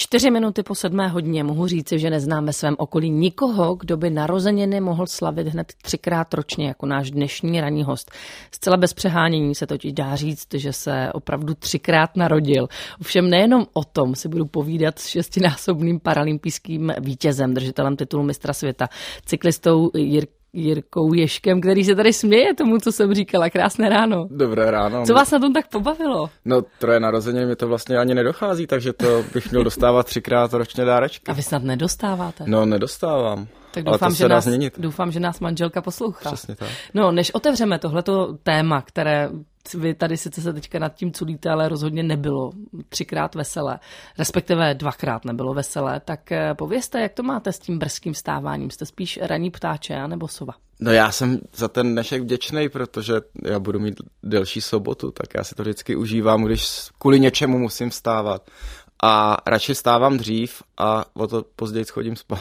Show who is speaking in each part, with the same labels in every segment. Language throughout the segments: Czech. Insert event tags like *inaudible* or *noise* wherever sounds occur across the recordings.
Speaker 1: Čtyři minuty po sedmé hodině mohu říci, že neznám ve svém okolí nikoho, kdo by narozeniny mohl slavit hned třikrát ročně, jako náš dnešní ranní host. Zcela bez přehánění se totiž dá říct, že se opravdu třikrát narodil. Ovšem nejenom o tom si budu povídat s šestinásobným paralympijským vítězem, držitelem titulu mistra světa, cyklistou Jirk Jirkou Ješkem, který se tady směje tomu, co jsem říkala. Krásné ráno.
Speaker 2: Dobré ráno.
Speaker 1: Co vás na tom tak pobavilo?
Speaker 2: No, troje narozeně mi to vlastně ani nedochází, takže to bych měl dostávat třikrát ročně dárečky.
Speaker 1: A vy snad nedostáváte?
Speaker 2: No, nedostávám.
Speaker 1: Tak doufám, že nás,
Speaker 2: změnit.
Speaker 1: doufám, že nás manželka poslouchá.
Speaker 2: Přesně tak.
Speaker 1: No, než otevřeme tohleto téma, které vy tady sice se teďka nad tím culíte, ale rozhodně nebylo třikrát veselé, respektive dvakrát nebylo veselé, tak eh, povězte, jak to máte s tím brzkým vstáváním? Jste spíš raní ptáče nebo sova?
Speaker 2: No já jsem za ten dnešek vděčný, protože já budu mít delší sobotu, tak já si to vždycky užívám, když kvůli něčemu musím vstávat. A radši stávám dřív a o to později chodím spát.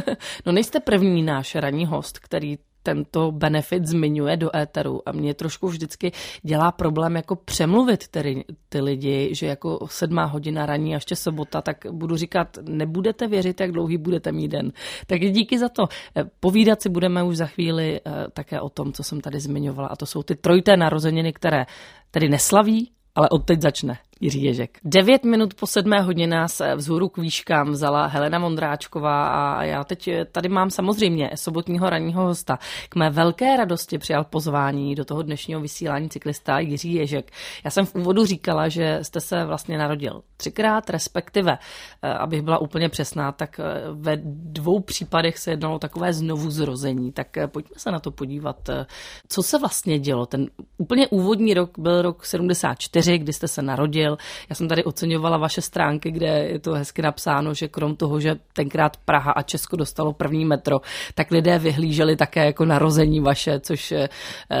Speaker 2: *laughs*
Speaker 1: no nejste první náš ranní host, který tento benefit zmiňuje do éteru a mě trošku vždycky dělá problém jako přemluvit ty, ty lidi, že jako sedmá hodina raní a ještě sobota, tak budu říkat, nebudete věřit, jak dlouhý budete mít den. Tak díky za to. Eh, povídat si budeme už za chvíli eh, také o tom, co jsem tady zmiňovala a to jsou ty trojité narozeniny, které tedy neslaví, ale od teď začne. Jiří Ježek. Devět minut po sedmé hodině nás vzhůru k výškám vzala Helena Mondráčková a já teď tady mám samozřejmě sobotního ranního hosta. K mé velké radosti přijal pozvání do toho dnešního vysílání cyklista Jiří Ježek. Já jsem v úvodu říkala, že jste se vlastně narodil třikrát, respektive, eh, abych byla úplně přesná, tak eh, ve dvou případech se jednalo takové znovu zrození. Tak eh, pojďme se na to podívat. Co se vlastně dělo? Ten úplně úvodní rok byl rok 74, kdy jste se narodil zmínil. Já jsem tady oceňovala vaše stránky, kde je to hezky napsáno, že krom toho, že tenkrát Praha a Česko dostalo první metro, tak lidé vyhlíželi také jako narození vaše, což eh,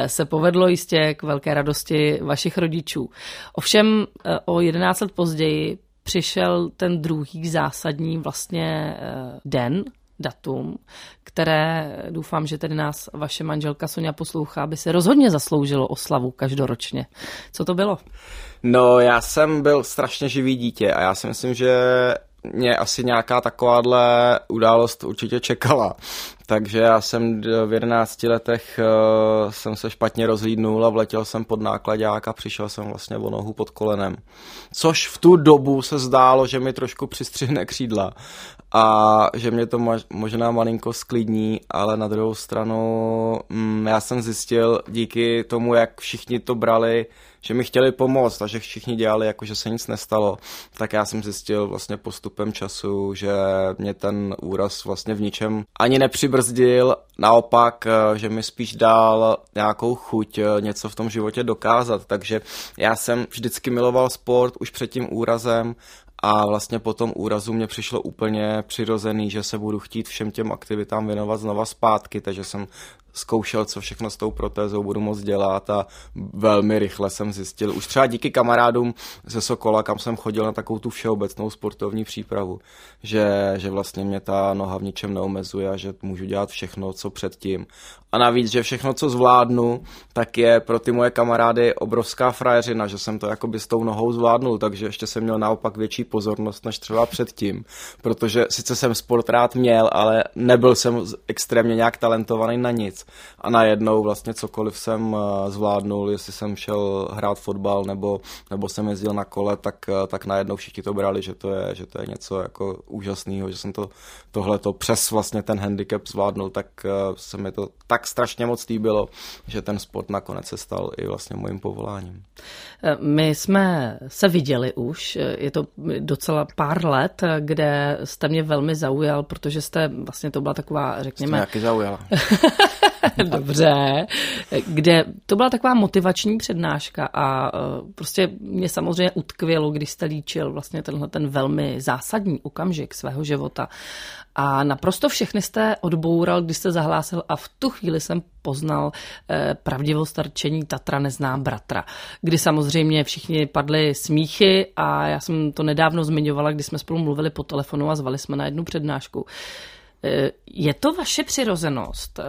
Speaker 1: se povedlo jistě k velké radosti vašich rodičů. Ovšem eh, o 11 let později přišel ten druhý zásadní vlastně eh, den, datum, které doufám, že tedy nás vaše manželka Sonja poslouchá, aby se rozhodně zasloužilo oslavu každoročně. Co to bylo?
Speaker 2: No, já jsem byl strašně živý dítě a já si myslím, že mě asi nějaká takováhle událost určitě čekala. Takže já jsem v 11 letech uh, jsem se špatně rozhlídnul a vletěl jsem pod nákladák a přišel jsem vlastně o nohu pod kolenem. Což v tu dobu se zdálo, že mi trošku přistřihne křídla a že mě to možná malinko sklidní, ale na druhou stranu mm, já jsem zjistil díky tomu, jak všichni to brali, že mi chtěli pomoct a že všichni dělali jako, že se nic nestalo, tak já jsem zjistil vlastně postupem času, že mě ten úraz vlastně v ničem ani nepřibrzdil, naopak, eh, že mi spíš dal nějakou chuť eh, něco v tom životě dokázat, takže já jsem vždycky miloval sport už před tím úrazem a vlastně po tom úrazu mě přišlo úplně přirozený, že se budu chtít všem těm aktivitám věnovat znova zpátky, takže jsem zkoušel, co všechno s tou protézou budu moct dělat a velmi rychle jsem zjistil, už třeba díky kamarádům ze Sokola, kam jsem chodil na takovou tu všeobecnou sportovní přípravu, že, že vlastně mě ta noha v ničem neomezuje a že můžu dělat všechno, co předtím. A navíc, že všechno, co zvládnu, tak je pro ty moje kamarády obrovská frajeřina, že jsem to jakoby s tou nohou zvládnul, takže ještě jsem měl naopak větší pozornost než třeba předtím, protože sice jsem sport rád měl, ale nebyl jsem extrémně nějak talentovaný na nic a najednou vlastně cokoliv jsem eh, zvládnul, jestli jsem šel hrát fotbal nebo, nebo jsem jezdil na kole, tak, eh, tak najednou všichni to brali, že to je, že to je něco jako úžasného, že jsem to tohleto přes vlastně ten handicap zvládnul, tak eh, se mi to tak strašně moc líbilo, že ten sport nakonec se stal i vlastně mojím povoláním.
Speaker 1: My jsme se viděli už, je to docela pár let, kde jste mě velmi zaujal, protože jste, vlastně to byla taková, řekněme...
Speaker 2: Jste zaujala. *laughs* *laughs*
Speaker 1: Dobře. Kde to byla taková motivační přednáška a e, prostě mě samozřejmě utkvělo, když jste líčil vlastně tenhle ten velmi zásadní okamžik svého života. A naprosto všechny jste odboural, když jste zahlásil a v tu chvíli jsem poznal eh, pravdivost rčení Tatra nezná bratra, kdy samozřejmě všichni padli smíchy a já jsem to nedávno zmiňovala, když jsme spolu mluvili po telefonu a zvali jsme na jednu přednášku. Eh, je to vaše přirozenost, eh,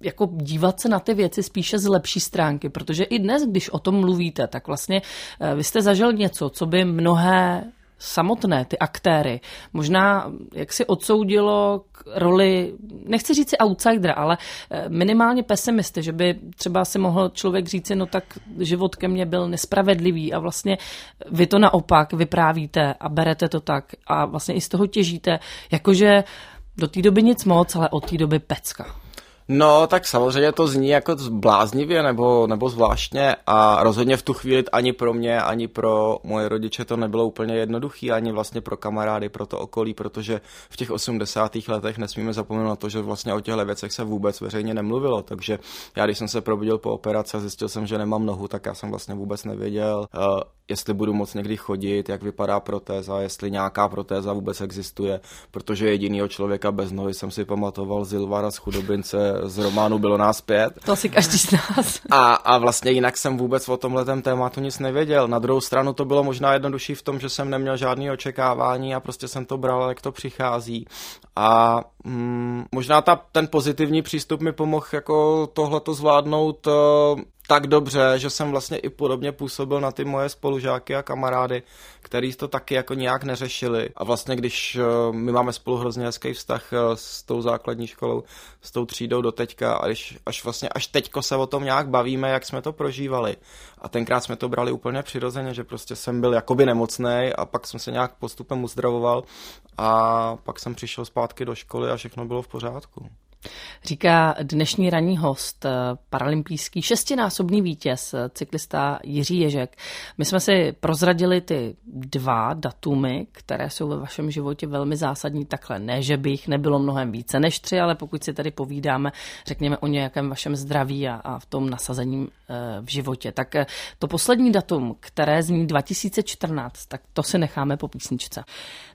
Speaker 1: jako dívat se na ty věci spíše z lepší stránky, protože i dnes, když o tom mluvíte, tak vlastně eh, vy jste zažil něco, co by mnohé samotné, ty aktéry, možná jak si odsoudilo k roli, nechci říct si outsidera, ale minimálně pesimisty, že by třeba si mohl člověk říci, no tak život ke mně byl nespravedlivý a vlastně vy to naopak vyprávíte a berete to tak a vlastně i z toho těžíte, jakože do té doby nic moc, ale od té doby pecka.
Speaker 2: No, tak samozřejmě to zní jako bláznivě nebo, nebo zvláštně a rozhodně v tu chvíli ani pro mě, ani pro moje rodiče to nebylo úplně jednoduché, ani vlastně pro kamarády, pro to okolí, protože v těch 80. letech nesmíme zapomenout na to, že vlastně o těchto věcech se vůbec veřejně nemluvilo, takže já když jsem se probudil po operaci a zjistil jsem, že nemám nohu, tak já jsem vlastně vůbec nevěděl, uh, jestli budu moc někdy chodit, jak vypadá protéza, jestli nějaká protéza vůbec existuje, protože jedinýho člověka bez nohy jsem si pamatoval Zilvara z chudobince z románu Bylo nás pět.
Speaker 1: To asi každý z nás.
Speaker 2: A, a vlastně jinak jsem vůbec o tomhle tématu nic nevěděl. Na druhou stranu to bylo možná jednodušší v tom, že jsem neměl žádné očekávání a prostě jsem to bral, jak to přichází. A mm, možná ta, ten pozitivní přístup mi pomohl jako tohleto zvládnout uh, tak dobře, že jsem vlastně i podobně působil na ty moje spolužáky a kamarády, který to taky jako nějak neřešili. A vlastně když uh, my máme spolu hrozně hezký vztah uh, s tou základní školou, s tou třídou do teďka a když, až vlastně až teďko se o tom nějak bavíme, jak jsme to prožívali. A tenkrát jsme to brali úplně přirozeně, že prostě jsem byl jakoby nemocný a pak jsem se nějak postupem uzdravoval a pak jsem přišel zpátky do školy a všechno bylo v pořádku.
Speaker 1: Říká dnešní ranní host, eh, paralympijský šestinásobný vítěz, eh, cyklista Jiří Ježek. My jsme si prozradili ty dva datumy, které jsou ve vašem životě velmi zásadní. Takhle ne, že by jich nebylo mnohem více než tři, ale pokud si tady povídáme, řekněme o nějakém vašem zdraví a, a v tom nasazení eh, v životě. Tak to poslední datum, které zní 2014, tak to si necháme po písničce.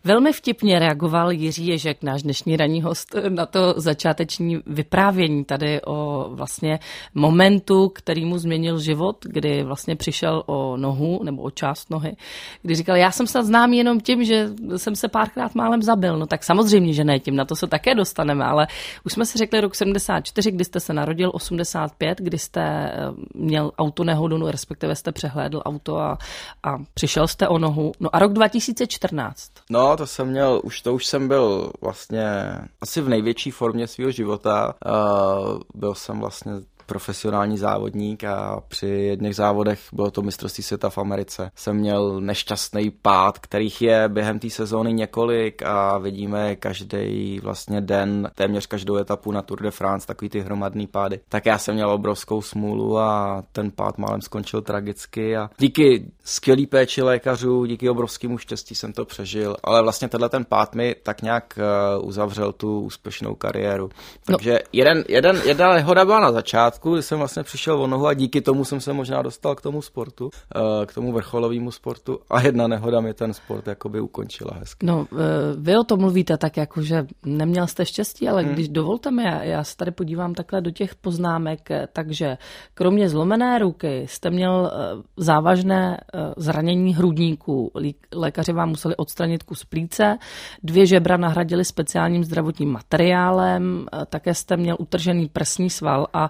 Speaker 1: Velmi vtipně reagoval Jiří Ježek, náš dnešní ranní host, na to začáteční vyprávění tady o vlastně momentu, který mu změnil život, kdy vlastně přišel o nohu nebo o část nohy, kdy říkal, já jsem snad znám jenom tím, že jsem se párkrát málem zabil. No tak samozřejmě, že ne tím, na to se také dostaneme, ale už jsme si řekli rok 74, kdy jste se narodil, 85, kdy jste eh, měl auto nehodu, no, respektive jste přehlédl auto a, a přišel jste o nohu. No a rok 2014.
Speaker 2: No, to jsem měl, už to už jsem byl vlastně asi v největší formě svého života. Uh, byl jsem vlastně profesionální závodník a při jedných závodech, bylo to mistrovství světa v Americe, jsem měl nešťastný pád, kterých je během té sezóny několik a vidíme každý vlastně den, téměř každou etapu na Tour de France, takový ty hromadný pády. Tak já jsem měl obrovskou smůlu a ten pád málem skončil tragicky a díky skvělý péči lékařů, díky obrovskému štěstí jsem to přežil, ale vlastně tenhle ten pád mi tak nějak uh, uzavřel tu úspěšnou kariéru. No. Takže no. jeden, jeden, jedna nehoda byla na začátku, začátku, kdy jsem vlastně přišel o nohu a díky tomu jsem se možná dostal k tomu sportu, eh, k tomu vrcholovému sportu a jedna nehoda mi ten sport jakoby ukončila hezky.
Speaker 1: No, eh, vy o tom mluvíte tak jako, že neměl jste štěstí, ale hmm. když dovolte mi, já, se tady podívám takhle do těch poznámek, eh, takže kromě zlomené ruky jste měl závažné zranění hrudníků. Lékaři vám museli odstranit kus plíce, dvě žebra nahradili speciálním zdravotním materiálem, také jste měl utržený prsní sval a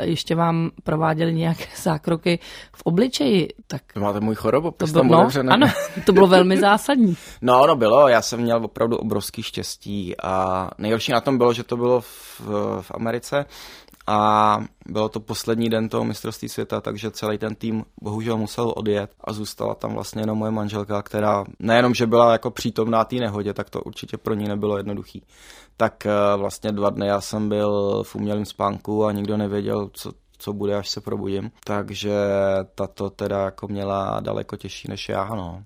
Speaker 1: ještě vám prováděli nějaké *laughs* zákroky v obličeji. Tak
Speaker 2: Máte můj chorobu,
Speaker 1: to bylo, no, ano, to bylo velmi *laughs* zásadní.
Speaker 2: no, no bylo, já jsem měl opravdu obrovský štěstí a nejhorší na tom bylo, že to bylo v, v Americe a bylo to poslední den toho mistrovství světa, takže celý ten tým bohužel musel odjet a zůstala tam vlastně jenom moje manželka, která nejenom, že byla jako přítomná té nehodě, tak to určitě pro ní nebylo jednoduchý. Tak eh, vlastně dva dny já jsem byl v umělém spánku a nikdo nevěděl, co, co bude, až se probudím. Takže tato teda jako měla daleko těžší než já, no.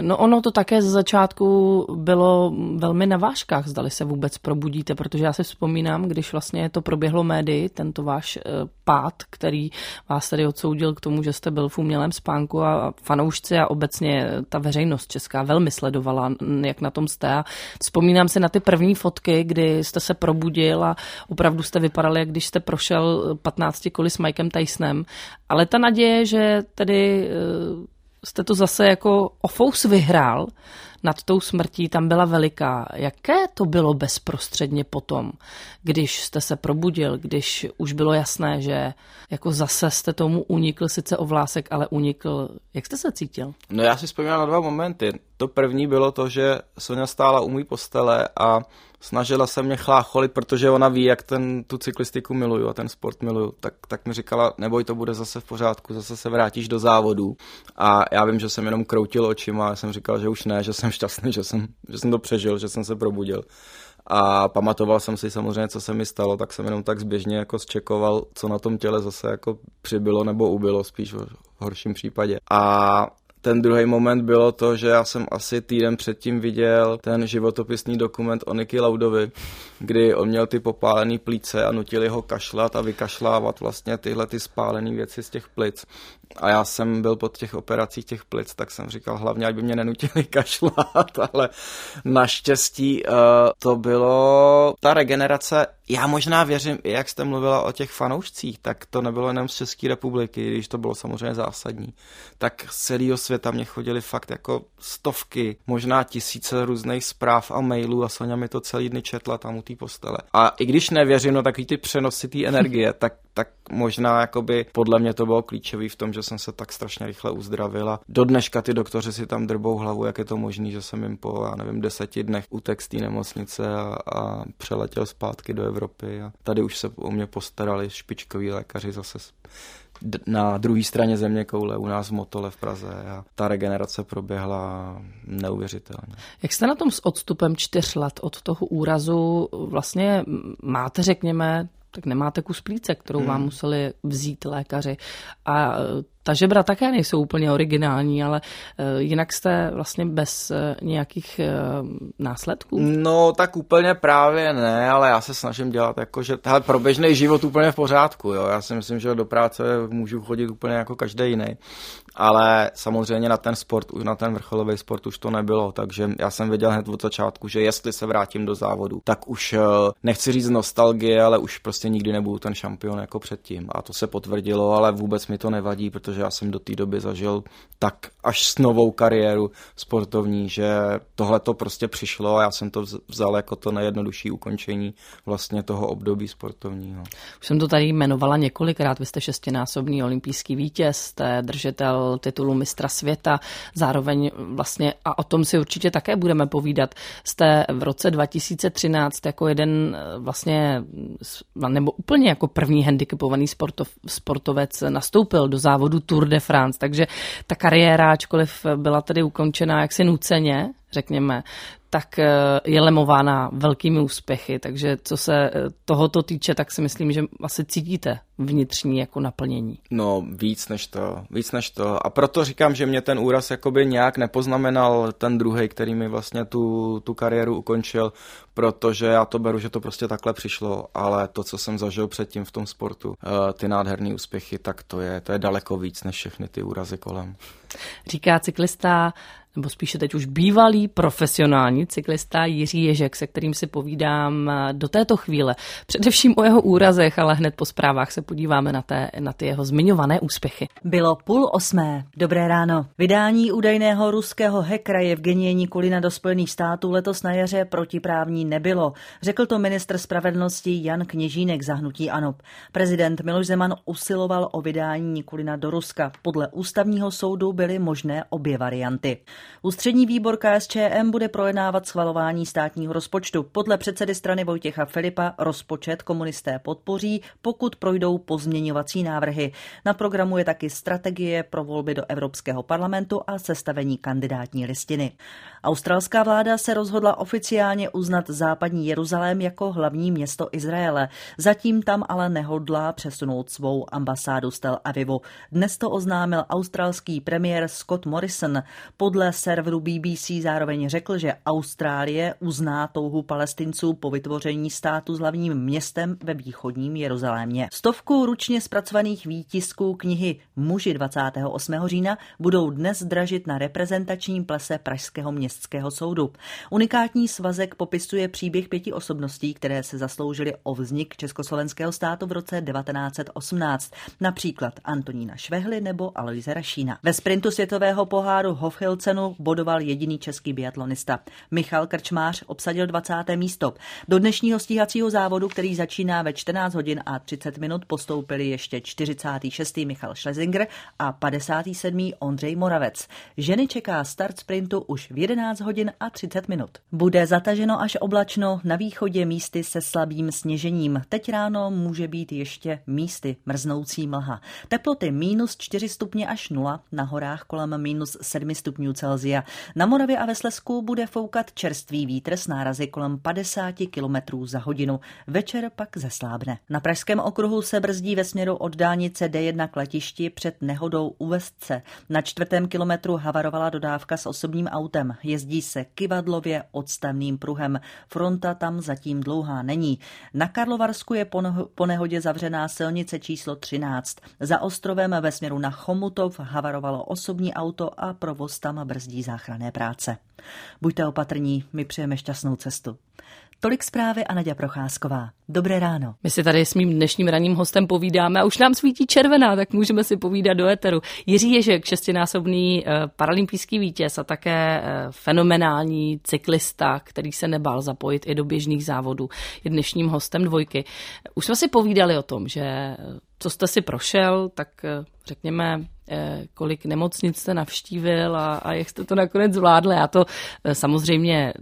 Speaker 1: No ono to také ze začátku bylo velmi na vážkách, zdali se vůbec probudíte, protože já si vzpomínám, když vlastně to proběhlo médii, tento váš eh, pád, který vás tady odsoudil k tomu, že jste byl v umělém spánku a fanoušci a obecně ta veřejnost česká velmi sledovala, jak na tom jste. A vzpomínám si na ty první fotky, kdy jste se probudil a opravdu jste vypadali, jak když jste prošel 15 koly s Mikem Tysonem. Ale ta naděje, že tedy eh, jste to zase jako ofous vyhrál nad tou smrtí, tam byla veliká. Jaké to bylo bezprostředně potom, když jste se probudil, když už bylo jasné, že jako zase jste tomu unikl sice o vlásek, ale unikl. Jak jste se cítil?
Speaker 2: No já si vzpomínám na dva momenty. To první bylo to, že Sonja stála u mý postele a snažila se mě chlácholit, protože ona ví, jak ten, tu cyklistiku miluju a ten sport miluju, tak, tak mi říkala, neboj, to bude zase v pořádku, zase se vrátíš do závodu. A já vím, že jsem jenom kroutil očima a jsem říkal, že už ne, že jsem šťastný, že jsem, že jsem to přežil, že jsem se probudil. A pamatoval jsem si samozřejmě, co se mi stalo, tak jsem jenom tak zběžně jako zčekoval, co na tom těle zase jako přibylo nebo ubylo, spíš v horším případě. A ten druhý moment bylo to, že já jsem asi týden předtím viděl ten životopisný dokument o Niky Laudovi, kdy on měl ty popálené plíce a nutili ho kašlat a vykašlávat vlastně tyhle ty spálené věci z těch plic. A já jsem byl pod těch operacích těch plic, tak jsem říkal hlavně, ať by mě nenutili *laughs* kašlat, ale naštěstí uh, to bylo ta regenerace. Já možná věřím, jak jste mluvila o těch fanoušcích, tak to nebylo jenom z České republiky, když to bylo samozřejmě zásadní. Tak z celého světa mě chodili fakt jako stovky, možná tisíce různých zpráv a mailů a Sonja mi to celý dny četla tam u té postele. A i když nevěřím, no takový ty přenosy té energie, *laughs* tak tak možná jakoby podle mě to bylo klíčový v tom, že jsem se tak strašně rychle uzdravil a do dneška ty doktoři si tam drbou hlavu, jak je to možné, že jsem jim po, já nevím, deseti dnech utek z té nemocnice a, a přeletěl zpátky do Evropy a tady už se o mě postarali špičkoví lékaři zase na druhé straně země koule u nás v Motole v Praze a ta regenerace proběhla neuvěřitelně.
Speaker 1: Jak jste na tom s odstupem čtyř let od toho úrazu vlastně máte, řekněme, tak nemáte kus plíce, kterou hmm. vám museli vzít lékaři. A ta žebra také nejsou úplně originální, ale uh, jinak jste vlastně bez uh, nějakých uh, následků?
Speaker 2: No, tak úplně právě ne, ale já se snažím dělat jako, že hele, pro běžný život úplně v pořádku, jo. Já si myslím, že do práce můžu chodit úplně jako každý jiný. Ale samozřejmě na ten sport, na ten vrcholový sport už to nebylo, takže já jsem věděl hned od začátku, že jestli se vrátím do závodu, tak už nechci říct nostalgie, ale už prostě nikdy nebudu ten šampion jako předtím. A to se potvrdilo, ale vůbec mi to nevadí, protože protože já jsem do té doby zažil tak až s novou kariéru sportovní, že tohle to prostě přišlo a já jsem to vzal jako to nejjednodušší ukončení vlastně toho období sportovního.
Speaker 1: Už jsem to tady jmenovala několikrát, vy jste šestinásobný olympijský vítěz, jste držitel titulu mistra světa, zároveň vlastně, a o tom si určitě také budeme povídat, jste v roce 2013 jako jeden vlastně, nebo úplně jako první handicapovaný sportov, sportovec nastoupil do závodu Tour de France, takže ta kariéra, ačkoliv byla tedy ukončená jaksi nuceně, řekněme, tak eh, je lemována velkými úspěchy, takže co se eh, tohoto týče, tak si myslím, že asi cítíte vnitřní jako naplnění.
Speaker 2: No víc než to, víc než to. A proto říkám, že mě ten úraz jakoby nějak nepoznamenal ten druhý, který mi vlastně tu, tu kariéru ukončil, protože já to beru, že to prostě takhle přišlo, ale to, co jsem zažil předtím v tom sportu, eh, ty nádherné úspěchy, tak to je, to je daleko víc než všechny ty úrazy kolem.
Speaker 1: Říká cyklista nebo spíše teď už bývalý profesionální cyklista Jiří Ježek, se kterým si povídám do této chvíle. Především o jeho úrazech, ale hned po zprávách se podíváme na, té, na ty jeho zmiňované úspěchy.
Speaker 3: Bylo půl osmé. Dobré ráno. Vydání údajného ruského hekra Evgenie Nikulina do Spojených států letos na jaře protiprávní nebylo. Řekl to ministr spravedlnosti Jan Kněžínek zahnutí ANOP. Prezident Miloš Zeman usiloval o vydání Nikulina do Ruska. Podle ústavního soudu byly možné obě varianty. Ústřední výbor KSČM bude projednávat schvalování státního rozpočtu. Podle předsedy strany Vojtěcha Filipa rozpočet komunisté podpoří, pokud projdou pozměňovací návrhy. Na programu je taky strategie pro volby do Evropského parlamentu a sestavení kandidátní listiny. Australská vláda se rozhodla oficiálně uznat západní Jeruzalém jako hlavní město Izraele. Zatím tam ale nehodlá přesunout svou ambasádu z Tel Avivu. Dnes to oznámil australský premiér Scott Morrison. Podle serveru BBC zároveň řekl, že Austrálie uzná touhu palestinců po vytvoření státu s hlavním městem ve východním Jeruzalémě. Stovku ručně zpracovaných výtisků knihy Muži 28. října budou dnes dražit na reprezentačním plese Pražského městského soudu. Unikátní svazek popisuje příběh pěti osobností, které se zasloužily o vznik Československého státu v roce 1918, například Antonína Švehly nebo Aloise Rašína. Ve sprintu světového poháru Hofhild cenu bodoval jediný český biatlonista. Michal Krčmář obsadil 20. místo. Do dnešního stíhacího závodu, který začíná ve 14 hodin a 30 minut, postoupili ještě 46. Michal Schlesinger a 57. Ondřej Moravec. Ženy čeká start sprintu už v 11 hodin a 30 minut. Bude zataženo až oblačno, na východě místy se slabým sněžením. Teď ráno může být ještě místy mrznoucí mlha. Teploty minus 4 stupně až 0, na horách kolem minus 7 stupňů Celzia. Na Moravě a ve Slesku bude foukat čerstvý vítr s nárazy kolem 50 km za hodinu. Večer pak zeslábne. Na Pražském okruhu se brzdí ve směru od dálnice D1 k letišti před nehodou u Vestce. Na čtvrtém kilometru havarovala dodávka s osobním autem. Jezdí se kivadlově odstavným pruhem. Fronta tam zatím dlouhá není. Na Karlovarsku je po nehodě zavřená silnice číslo 13. Za ostrovem ve směru na Chomutov havarovalo osobní auto a provoz tam brzdí záchranné práce. Buďte opatrní, my přejeme šťastnou cestu. Tolik zprávy a Nadia Procházková. Dobré ráno.
Speaker 1: My si tady s mým dnešním ranním hostem povídáme a už nám svítí červená, tak můžeme si povídat do éteru. Jiří Ježek, šestinásobný eh, paralympijský vítěz a také eh, fenomenální cyklista, který se nebál zapojit i do běžných závodů, je dnešním hostem dvojky. Už jsme si povídali o tom, že eh, co jste si prošel, tak řekněme, kolik nemocnic jste navštívil a, a jak jste to nakonec zvládl. Já to samozřejmě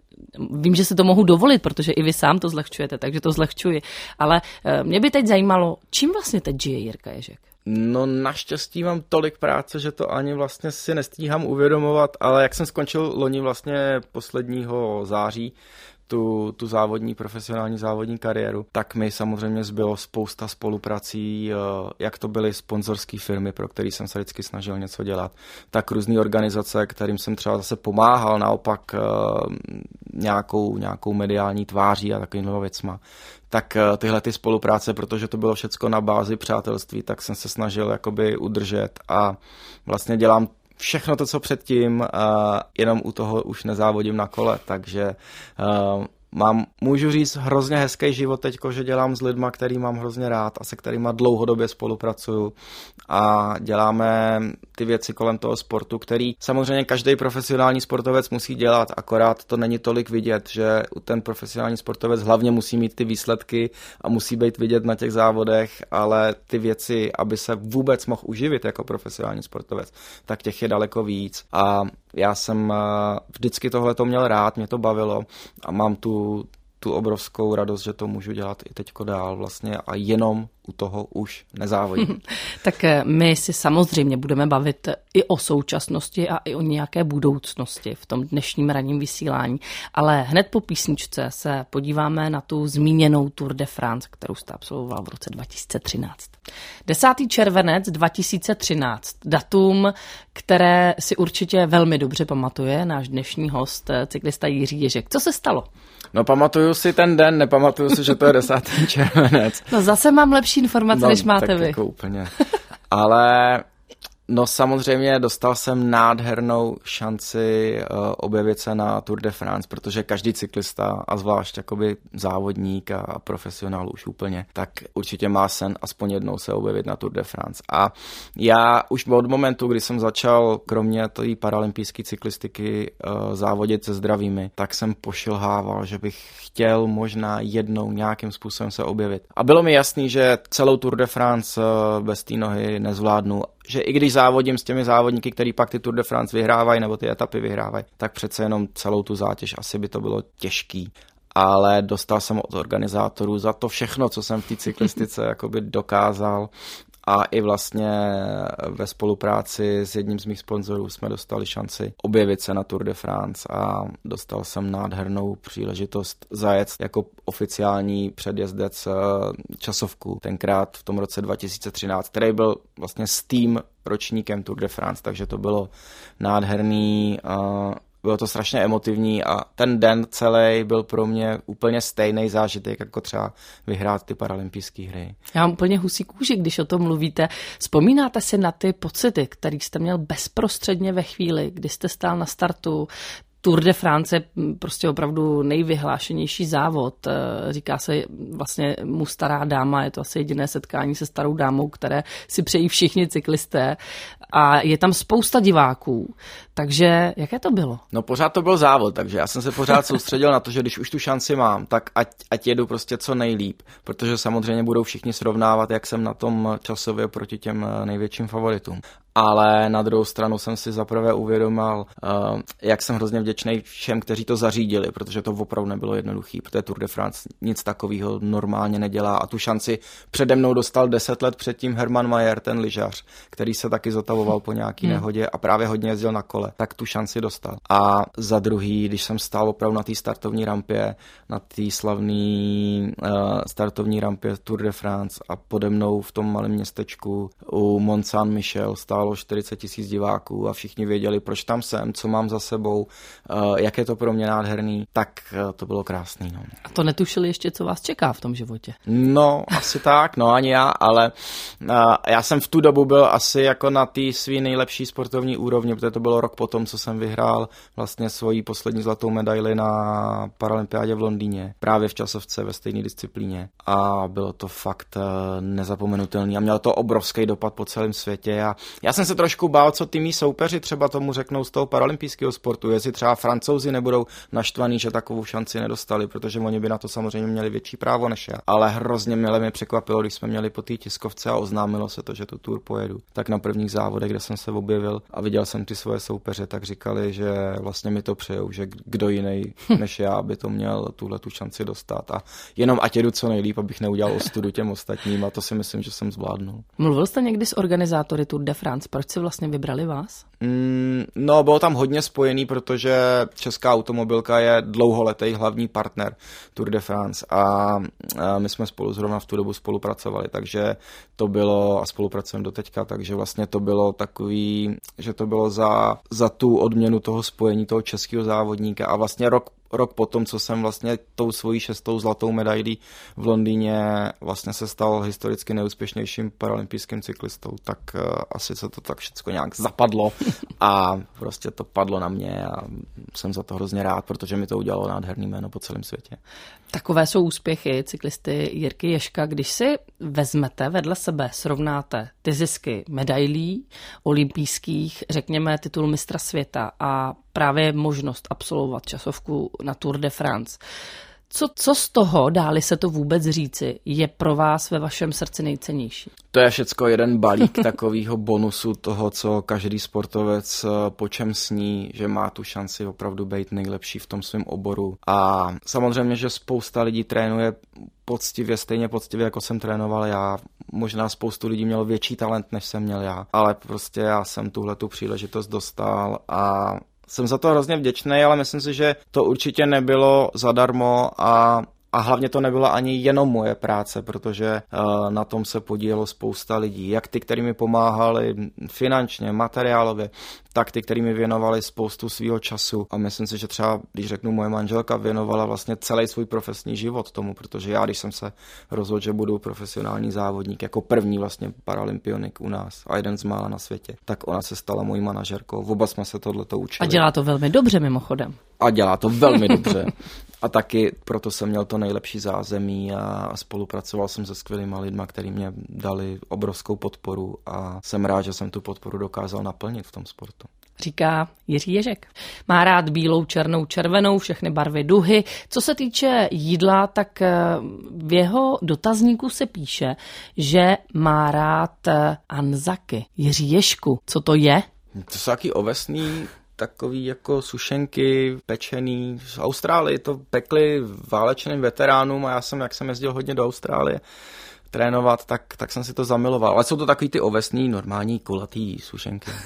Speaker 1: vím, že se to mohu dovolit, protože i vy sám to zlehčujete, takže to zlehčuji. Ale eh, mě by teď zajímalo, čím vlastně teď žije Jirka Ježek?
Speaker 2: No naštěstí mám tolik práce, že to ani vlastně si nestíhám uvědomovat, ale jak jsem skončil loni vlastně posledního září, tu, tu závodní, profesionální závodní kariéru, tak mi samozřejmě zbylo spousta spoluprací, eh, jak to byly sponzorské firmy, pro které jsem se vždycky snažil něco dělat, tak různé organizace, kterým jsem třeba zase pomáhal, naopak eh, nějakou, nějakou mediální tváří a takovýmhle věcma. Tak eh, tyhle ty spolupráce, protože to bylo všecko na bázi přátelství, tak jsem se snažil jakoby udržet a vlastně dělám všechno to, co předtím, jenom u toho už nezávodím na kole, takže mám, můžu říct, hrozně hezký život teď, že dělám s lidma, který mám hrozně rád a se kterými dlouhodobě spolupracuju. A děláme ty věci kolem toho sportu, který samozřejmě každý profesionální sportovec musí dělat, akorát to není tolik vidět, že ten profesionální sportovec hlavně musí mít ty výsledky a musí být vidět na těch závodech, ale ty věci, aby se vůbec mohl uživit jako profesionální sportovec, tak těch je daleko víc. A já jsem eh, vždycky tohle to měl rád, mě to bavilo a mám tu, tu obrovskou radost, že to můžu dělat i teďko dál vlastně a jenom u toho už nezávodím. *laughs*
Speaker 1: tak eh, my si samozřejmě budeme bavit i o současnosti a i o nějaké budoucnosti v tom dnešním ranním vysílání, ale hned po písničce se podíváme na tu zmíněnou Tour de France, kterou jste absolvoval v roce 2013. 10. červenec 2013, datum, které si určitě velmi dobře pamatuje náš dnešní host, eh, cyklista Jiří Ježek. Co se stalo?
Speaker 2: No pamatuju si ten den, nepamatuju si, že to je 10. červenec.
Speaker 1: No zase mám lepší informace, no, než máte
Speaker 2: tak
Speaker 1: vy.
Speaker 2: Jako úplně. Ale No samozřejmě dostal jsem nádhernou šanci uh, objevit se na Tour de France, protože každý cyklista a zvlášť jakoby závodník a profesionál už úplně, tak určitě má sen aspoň jednou se objevit na Tour de France. A já už od momentu, kdy jsem začal kromě té paralympijské cyklistiky uh, závodit se zdravými, tak jsem pošilhával, že bych chtěl možná jednou nějakým způsobem se objevit. A bylo mi jasný, že celou Tour de France uh, bez té nohy nezvládnu že i když závodím s těmi závodníky, který pak ty Tour de France vyhrávají nebo ty etapy vyhrávají, tak přece jenom celou tu zátěž asi by to bylo těžký. Ale dostal jsem od organizátorů za to všechno, co jsem v té cyklistice *laughs* dokázal a i vlastně ve spolupráci s jedním z mých sponzorů jsme dostali šanci objevit se na Tour de France a dostal jsem nádhernou příležitost zajet jako oficiální předjezdec eh, časovku, tenkrát v tom roce 2013, který byl vlastně s tým ročníkem Tour de France, takže to bylo nádherný uh, bylo to strašně emotivní a ten den celý byl pro mě úplně stejný zážitek, jako třeba vyhrát ty paralympijské hry.
Speaker 1: Já mám úplně husí kůži, když o tom mluvíte. Vzpomínáte si na ty pocity, které jste měl bezprostředně ve chvíli, kdy jste stál na startu, Tour de France je prostě opravdu nejvyhlášenější závod. Eh, říká se vlastně mu stará dáma, je to asi jediné setkání se starou dámou, které si přejí všichni cyklisté. A je tam spousta diváků. Takže jaké to bylo?
Speaker 2: No pořád to byl závod, takže já jsem se pořád soustředil na to, že když už tu šanci mám, tak ať, ať jedu prostě co nejlíp, protože samozřejmě budou všichni srovnávat, jak jsem na tom časově proti těm největším favoritům ale na druhou stranu jsem si zaprvé uvědomil, uh, jak jsem hrozně vděčný všem, kteří to zařídili, protože to opravdu nebylo jednoduché, protože Tour de France nic takového normálně nedělá a tu šanci přede mnou dostal deset let předtím Herman Mayer, ten lyžař, který se taky zotavoval po nějaký *laughs* hmm. nehodě a právě hodně jezdil na kole, tak tu šanci dostal. A za druhý, když jsem stál opravdu na té startovní rampě, na té slavné uh, startovní rampě Tour de France a pode mnou v tom malém městečku u Mont Saint-Michel stál stálo 40 tisíc diváků a všichni věděli, proč tam jsem, co mám za sebou, eh, jak je to pro mě nádherný, tak eh, to bylo krásný. No.
Speaker 1: A to netušili ještě, co vás čeká v tom životě?
Speaker 2: No, asi tak, no ani já, ale eh, já jsem v tu dobu byl asi jako na té svý nejlepší sportovní úrovni, protože to bylo rok potom, co jsem vyhrál vlastně svoji poslední zlatou medaili na Paralympiádě v Londýně, právě v časovce ve stejné disciplíně a bylo to fakt nezapomenutelný a mělo to obrovský dopad po celém světě a já já jsem se trošku bál, co ty mý soupeři třeba tomu řeknou z toho paralympijského sportu, jestli třeba francouzi nebudou naštvaní, že takovou šanci nedostali, protože oni by na to samozřejmě měli větší právo než já. Ale hrozně mě překvapilo, když jsme měli po té tiskovce a oznámilo se to, že tu tour pojedu. Tak na prvních závodech, kde jsem se objevil a viděl jsem ty svoje soupeře, tak říkali, že vlastně mi to přejou, že kdo jiný než já by to měl tuhle tu šanci dostat. A jenom ať jedu co nejlíp, abych neudělal ostudu těm ostatním a to si myslím, že jsem zvládnul.
Speaker 1: Mluvil jste někdy s organizátory Tour de France? Proč si vlastně vybrali vás?
Speaker 2: Mm, no, bylo tam hodně spojený, protože Česká automobilka je dlouholetý hlavní partner Tour de France a, a my jsme spolu zrovna v tu dobu spolupracovali, takže to bylo a spolupracujeme do teďka, takže vlastně to bylo takový, že to bylo za, za tu odměnu toho spojení toho českého závodníka a vlastně rok rok potom, co jsem vlastně tou svojí šestou zlatou medailí v Londýně vlastně se stal historicky neúspěšnějším paralympijským cyklistou, tak uh, asi se to tak všechno nějak zapadlo a *laughs* prostě to padlo na mě a jsem za to hrozně rád, protože mi to udělalo nádherný jméno po celém světě.
Speaker 1: Takové jsou úspěchy cyklisty Jirky Ješka, když si vezmete vedle sebe, srovnáte ty zisky medailí olympijských, řekněme titul mistra světa a právě možnost absolvovat časovku na Tour de France. Co, co z toho, dáli se to vůbec říci, je pro vás ve vašem srdci nejcennější?
Speaker 2: To je všecko jeden balík *laughs* takového bonusu toho, co každý sportovec eh, po čem sní, že má tu šanci opravdu být nejlepší v tom svém oboru. A samozřejmě, že spousta lidí trénuje poctivě, stejně poctivě, jako jsem trénoval já. Možná spoustu lidí mělo větší talent, než jsem měl já, ale prostě já jsem tuhle tu příležitost dostal a jsem za to hrozně vděčný, ale myslím si, že to určitě nebylo zadarmo a a hlavně to nebyla ani jenom moje práce, protože uh, na tom se podílelo spousta lidí. Jak ty, kteří mi pomáhali finančně, materiálově, tak ty, kteří mi věnovali spoustu svého času. A myslím si, že třeba, když řeknu, moje manželka věnovala vlastně celý svůj profesní život tomu, protože já, když jsem se rozhodl, že budu profesionální závodník, jako první vlastně paralympionik u nás a jeden z mála na světě, tak ona se stala mojí manažerkou. Oba jsme se tohleto učili.
Speaker 1: A dělá to velmi dobře mimochodem.
Speaker 2: A dělá to velmi *laughs* dobře. A taky proto jsem měl to nejlepší zázemí a spolupracoval jsem se skvělými lidmi, kteří mě dali obrovskou podporu a jsem rád, že jsem tu podporu dokázal naplnit v tom sportu
Speaker 1: říká Jiří Ježek. Má rád bílou, černou, červenou, všechny barvy duhy. Co se týče jídla, tak eh, v jeho dotazníku se píše, že má rád eh, anzaky. Jiří Ježku, co to je?
Speaker 2: To jsou taky ovesný takový jako sušenky pečený. V Austrálii to pekli válečným veteránům a já jsem, jak jsem jezdil hodně do Austrálie, trénovat, tak, tak jsem si to zamiloval. Ale jsou to takový ty ovesný, normální, kulatý sušenky. *laughs*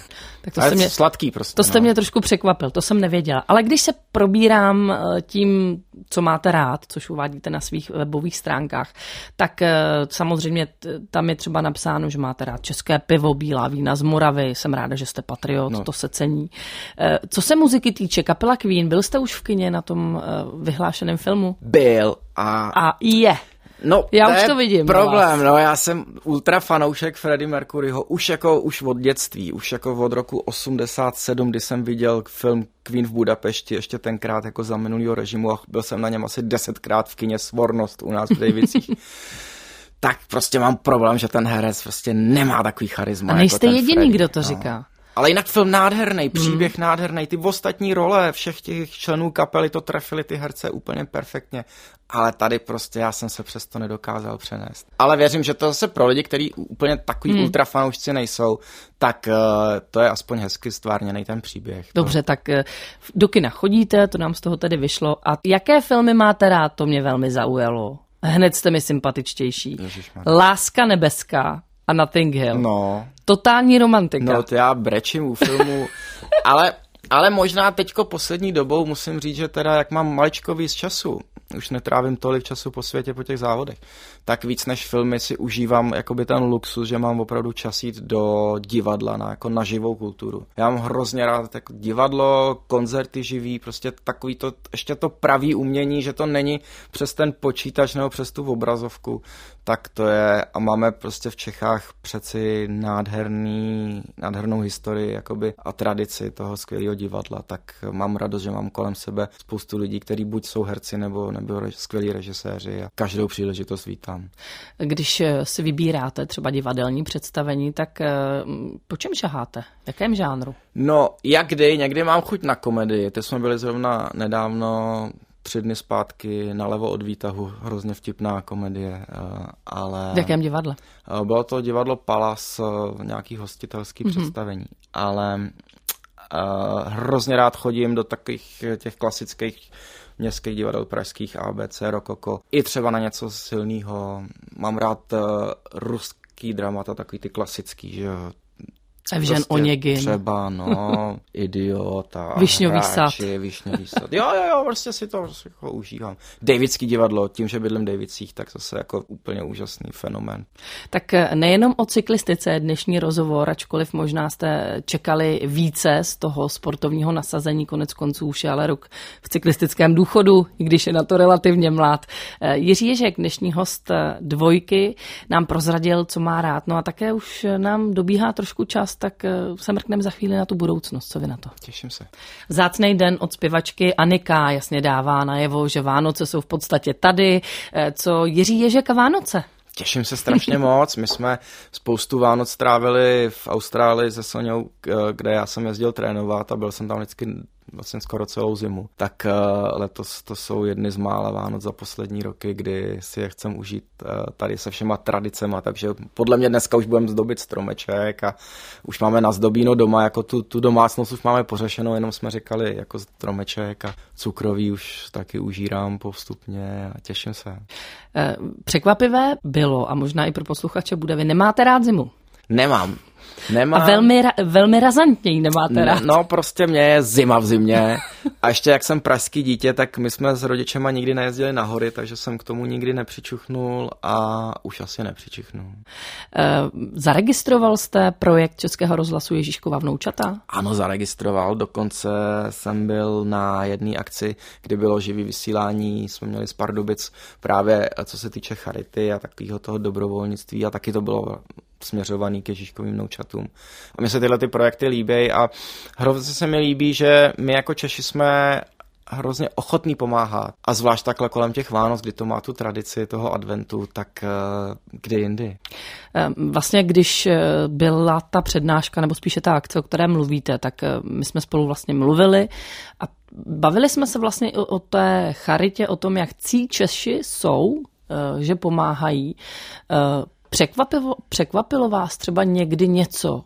Speaker 2: Tak to jste mě, sladký prostě.
Speaker 1: To jste no. mě trošku překvapil, to jsem nevěděla. Ale když se probírám eh, tím, co máte rád, což uvádíte na svých webových stránkách, tak eh, samozřejmě tam je třeba napsáno, že máte rád české pivo, bílá vína z Moravy, jsem ráda, že jste patriot, no. to se cení. Eh, co se muziky týče, kapela Queen, byl jste už v kině na tom vyhlášeném filmu?
Speaker 2: Byl a...
Speaker 1: A je.
Speaker 2: No,
Speaker 1: já
Speaker 2: to
Speaker 1: už to vidím.
Speaker 2: Problém, no, já jsem ultra fanoušek Freddie Mercuryho už jako už od dětství, už jako od roku 87, kdy jsem viděl film Queen v Budapešti, ještě tenkrát jako za minulého režimu a byl jsem na něm asi desetkrát v kině Svornost u nás v Davicích. *laughs* tak prostě mám problém, že ten herec prostě nemá takový charisma.
Speaker 1: A nejste
Speaker 2: jako
Speaker 1: jediný,
Speaker 2: Freddy.
Speaker 1: kdo to
Speaker 2: no.
Speaker 1: říká.
Speaker 2: Ale jinak film nádherný, příběh hmm. nádherný, ty ostatní role všech těch členů kapely to trefili ty herce úplně perfektně. Ale tady prostě já jsem se přesto nedokázal přenést. Ale věřím, že to zase pro lidi, kteří úplně takový hmm. ultrafanoušci nejsou, tak uh, to je aspoň hezky stvárněný ten příběh.
Speaker 1: Dobře, to... tak uh, do kina chodíte, to nám z toho tedy vyšlo. A jaké filmy máte rád, to mě velmi zaujalo. Hned jste mi sympatičtější.
Speaker 2: Ježišmarja.
Speaker 1: Láska nebeská a Nothing Hill.
Speaker 2: No.
Speaker 1: Totální romantika.
Speaker 2: No to já brečím u filmu, *laughs* ale, ale možná teďko poslední dobou musím říct, že teda jak mám maličko víc času, už netrávím tolik času po světě po těch závodech, tak víc než filmy si užívám jakoby ten luxus, že mám opravdu čas jít do divadla na, jako na živou kulturu. Já mám hrozně rád jako divadlo, koncerty živý, prostě takový to, ještě to pravý umění, že to není přes ten počítač nebo přes tu obrazovku, tak to je a máme prostě v Čechách přeci nádherný, nádhernou historii jakoby a tradici toho skvělého divadla, tak mám radost, že mám kolem sebe spoustu lidí, kteří buď jsou herci nebo, nebo skvělí režiséři a každou příležitost vítám.
Speaker 1: Když si vybíráte třeba divadelní představení, tak po čem šaháte? V jakém žánru?
Speaker 2: No, jak kdy, někdy mám chuť na komedii. Teď jsme byli zrovna nedávno tři dny zpátky nalevo od výtahu, hrozně vtipná komedie, ale...
Speaker 1: V jakém divadle?
Speaker 2: Bylo to divadlo Palas, nějaký hostitelský mm-hmm. představení, ale hrozně rád chodím do takových těch klasických městských divadel pražských ABC, Rokoko, i třeba na něco silného. Mám rád ruský dramata, takový ty klasický, že
Speaker 1: Evžen prostě Onegin.
Speaker 2: Třeba, no, *laughs* idiot a
Speaker 1: Višňový sad.
Speaker 2: Višňový sad. Jo, jo, jo, prostě si to prostě jako užívám. Davidský divadlo, tím, že bydlím v Davidcích, tak zase jako úplně úžasný fenomén.
Speaker 1: Tak eh, nejenom o cyklistice je dnešní rozhovor, ačkoliv možná jste čekali více z toho sportovního nasazení, konec konců už je ale rok v cyklistickém důchodu, i když je na to relativně mlad. Eh, Jiří Ježek, dnešní host eh, dvojky, nám prozradil, co má rád, no a také už nám dobíhá trošku čas tak se mrkneme za chvíli na tu budoucnost. Co vy na to?
Speaker 2: Těším se.
Speaker 1: Vzácný den od zpěvačky Anika jasně dává najevo, že Vánoce jsou v podstatě tady. Co Jiří Ježek a Vánoce?
Speaker 2: Těším se strašně *laughs* moc. My jsme spoustu Vánoc strávili v Austrálii se Soňou, kde já jsem jezdil trénovat a byl jsem tam vždycky vlastně skoro celou zimu. Tak uh, letos to jsou jedny z mála Vánoc za poslední roky, kdy si je chcem užít uh, tady se všema tradicema, takže podle mě dneska už budeme zdobit stromeček a už máme na zdobíno doma, jako tu, tu domácnost už máme pořešenou, jenom jsme říkali jako stromeček a cukroví už taky užírám postupně a těším se.
Speaker 1: Překvapivé bylo a možná i pro posluchače bude, vy nemáte rád zimu?
Speaker 2: Nemám. Nemám.
Speaker 1: A velmi, ra- velmi razantně ji nemáte rád.
Speaker 2: No, prostě mě je zima v zimě. A ještě jak jsem pražský dítě, tak my jsme s rodičema nikdy nejezdili na hory, takže jsem k tomu nikdy nepřičuchnul a už asi nepřičuchnu. Uh,
Speaker 1: zaregistroval jste projekt Českého rozhlasu Ježíškova vnoučata?
Speaker 2: Ano, zaregistroval. Dokonce jsem byl na jedné akci, kdy bylo živý vysílání. Jsme měli z Pardubic právě co se týče charity a takového toho dobrovolnictví a taky to bylo směřovaný k Ježíškovým vnoučatům. A mně se tyhle ty projekty líbí a hrozně se mi líbí, že my jako Češi jsme hrozně ochotný pomáhat. A zvlášť takhle kolem těch Vánoc, kdy to má tu tradici toho adventu, tak uh, kdy jindy?
Speaker 1: Vlastně, když byla ta přednáška, nebo spíše ta akce, o které mluvíte, tak my jsme spolu vlastně mluvili a bavili jsme se vlastně o, o té charitě, o tom, jak cí Češi jsou, že pomáhají. Překvapilo, překvapilo vás třeba někdy něco,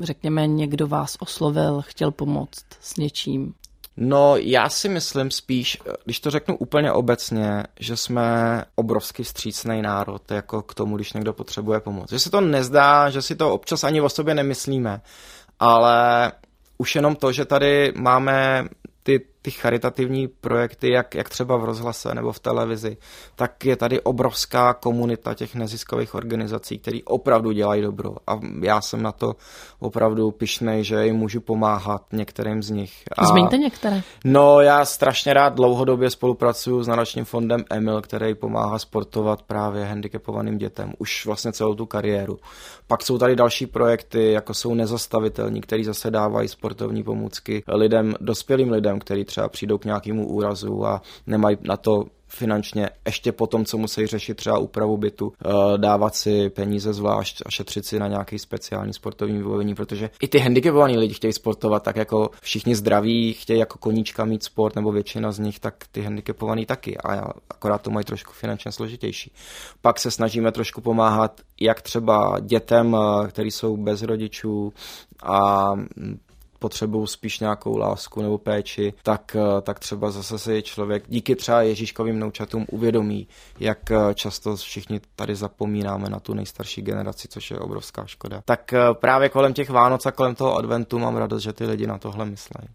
Speaker 1: řekněme, někdo vás oslovil, chtěl pomoct s něčím?
Speaker 2: No, já si myslím spíš, když to řeknu úplně obecně, že jsme obrovský střícný národ, jako k tomu, když někdo potřebuje pomoc. Že se to nezdá, že si to občas ani o sobě nemyslíme, ale už jenom to, že tady máme ty, ty charitativní projekty, jak, jak třeba v rozhlase nebo v televizi, tak je tady obrovská komunita těch neziskových organizací, které opravdu dělají dobro. A já jsem na to opravdu pišnej, že jim můžu pomáhat některým z nich. A,
Speaker 1: Zmiňte některé.
Speaker 2: No, já strašně rád dlouhodobě spolupracuju s nadačním fondem Emil, který pomáhá sportovat právě handicapovaným dětem. Už vlastně celou tu kariéru. Pak jsou tady další projekty, jako jsou nezastavitelní, který zase dávají sportovní pomůcky lidem, dospělým lidem, kteří třeba přijdou k nějakému úrazu a nemají na to finančně ještě po tom, co musí řešit třeba úpravu bytu, eh, dávat si peníze zvlášť a šetřit si na nějaký speciální sportovní vybavení, protože i ty handicapovaní lidi chtějí sportovat, tak jako všichni zdraví chtějí jako koníčka mít sport, nebo většina z nich, tak ty handicapovaní taky a akorát to mají trošku finančně složitější. Pak se snažíme trošku pomáhat jak třeba dětem, eh, který jsou bez rodičů a potřebují spíš nějakou lásku nebo péči, tak, eh, tak třeba zase si člověk díky třeba Ježíškovým noučatům uvědomí, jak eh, často všichni tady zapomínáme na tu nejstarší generaci, což je obrovská škoda. Tak eh, právě kolem těch Vánoc a kolem toho adventu mám radost, že ty lidi na tohle myslí.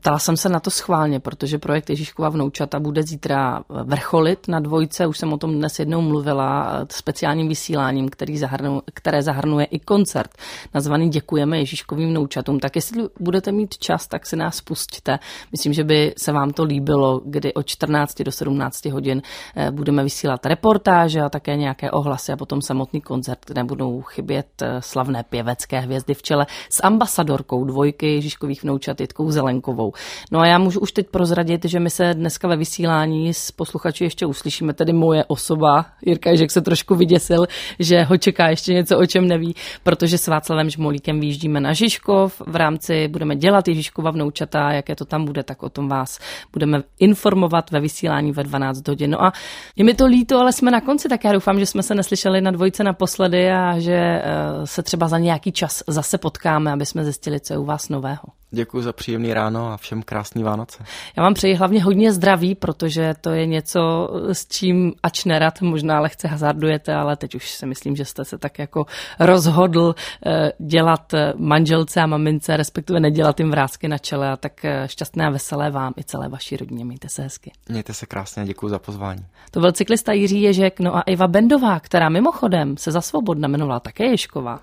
Speaker 1: Ptala jsem se na to schválně, protože projekt Ježíškova vnoučata bude zítra vrcholit na dvojce, už jsem o tom dnes jednou mluvila, speciálním vysíláním, který zahrnu, které zahrnuje i koncert nazvaný Děkujeme Ježíškovým vnoučatům. Tak jestli budete mít čas, tak si nás pustíte. Myslím, že by se vám to líbilo, kdy od 14 do 17 hodin eh, budeme vysílat reportáže a také nějaké ohlasy a potom samotný koncert, kde budou chybět eh, slavné pěvecké hvězdy v čele s ambasadorkou dvojky Ježíškových vnoučat Jitkou Zelenkovou. No a já můžu už teď prozradit, že my se dneska ve vysílání s posluchači ještě uslyšíme, tedy moje osoba. Jirka Ježek se trošku vyděsil, že ho čeká ještě něco, o čem neví, protože s Václavem Žmolíkem výjíždíme na Žižkov v rámci budeme dělat Ježíškova vnoučata, jaké to tam bude, tak o tom vás budeme informovat ve vysílání ve 12 hodin. No a je mi to líto, ale jsme na konci, tak já doufám, že jsme se neslyšeli na dvojce naposledy a že eh, se třeba za nějaký čas zase potkáme, aby jsme zjistili, co je u vás nového.
Speaker 2: Děkuji za příjemný ráno a všem krásný Vánoce.
Speaker 1: Já vám přeji hlavně hodně zdraví, protože to je něco, s čím ač nerad možná lehce hazardujete, ale teď už si myslím, že jste se tak jako rozhodl eh, dělat eh, manželce a mamince, respektive nedělat jim vrázky na čele a tak eh, šťastné a veselé vám i celé vaší rodině. Mějte se hezky.
Speaker 2: Mějte se krásně a děkuji za pozvání.
Speaker 1: To byl cyklista Jiří Ježek, no a Iva Bendová, která mimochodem se za svobodna jmenovala také Ješková,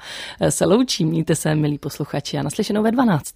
Speaker 1: se loučí. Mějte se, milí posluchači, a naslyšenou ve 12.